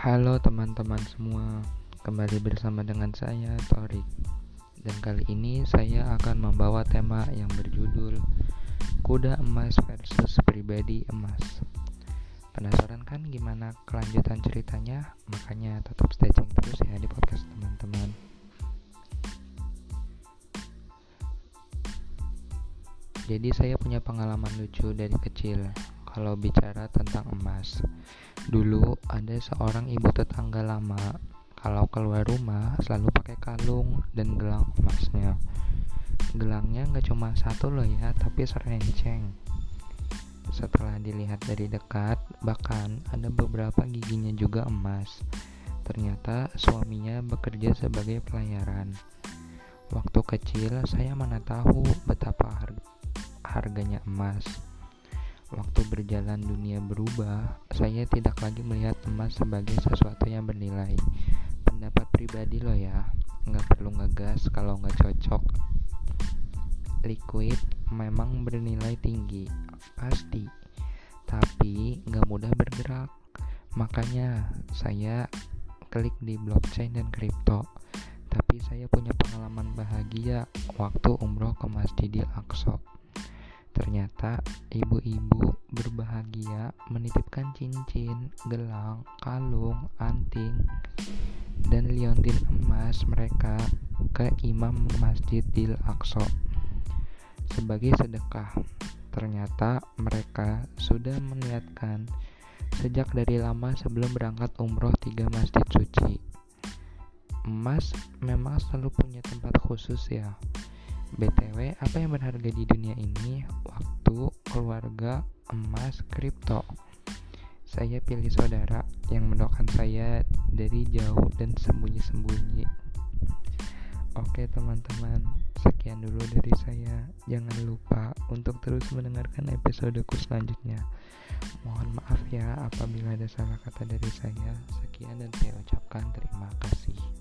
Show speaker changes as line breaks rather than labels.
Halo teman-teman semua, kembali bersama dengan saya Torik. Dan kali ini saya akan membawa tema yang berjudul Kuda emas versus pribadi emas. Penasaran kan gimana kelanjutan ceritanya? Makanya tetap stay tune terus ya di podcast teman-teman. Jadi saya punya pengalaman lucu dari kecil kalau bicara tentang emas Dulu ada seorang ibu tetangga lama. Kalau keluar rumah selalu pakai kalung dan gelang emasnya. Gelangnya nggak cuma satu loh ya, tapi serenceng. Setelah dilihat dari dekat, bahkan ada beberapa giginya juga emas. Ternyata suaminya bekerja sebagai pelayaran. Waktu kecil saya mana tahu betapa harganya emas Waktu berjalan dunia berubah, saya tidak lagi melihat emas sebagai sesuatu yang bernilai. Pendapat pribadi lo ya, nggak perlu ngegas kalau nggak cocok. Liquid memang bernilai tinggi, pasti, tapi nggak mudah bergerak. Makanya saya klik di blockchain dan kripto. Tapi saya punya pengalaman bahagia waktu umroh ke Masjidil Aqsa. Ternyata ibu-ibu berbahagia menitipkan cincin, gelang, kalung, anting, dan liontin emas mereka ke imam Masjidil Aqsa sebagai sedekah. Ternyata mereka sudah meniatkan sejak dari lama sebelum berangkat umroh tiga masjid suci. Emas memang selalu punya tempat khusus ya BTW, apa yang berharga di dunia ini? Waktu, keluarga, emas, kripto. Saya pilih saudara yang mendoakan saya dari jauh dan sembunyi-sembunyi. Oke teman-teman, sekian dulu dari saya. Jangan lupa untuk terus mendengarkan episodeku selanjutnya. Mohon maaf ya apabila ada salah kata dari saya. Sekian dan saya ucapkan terima kasih.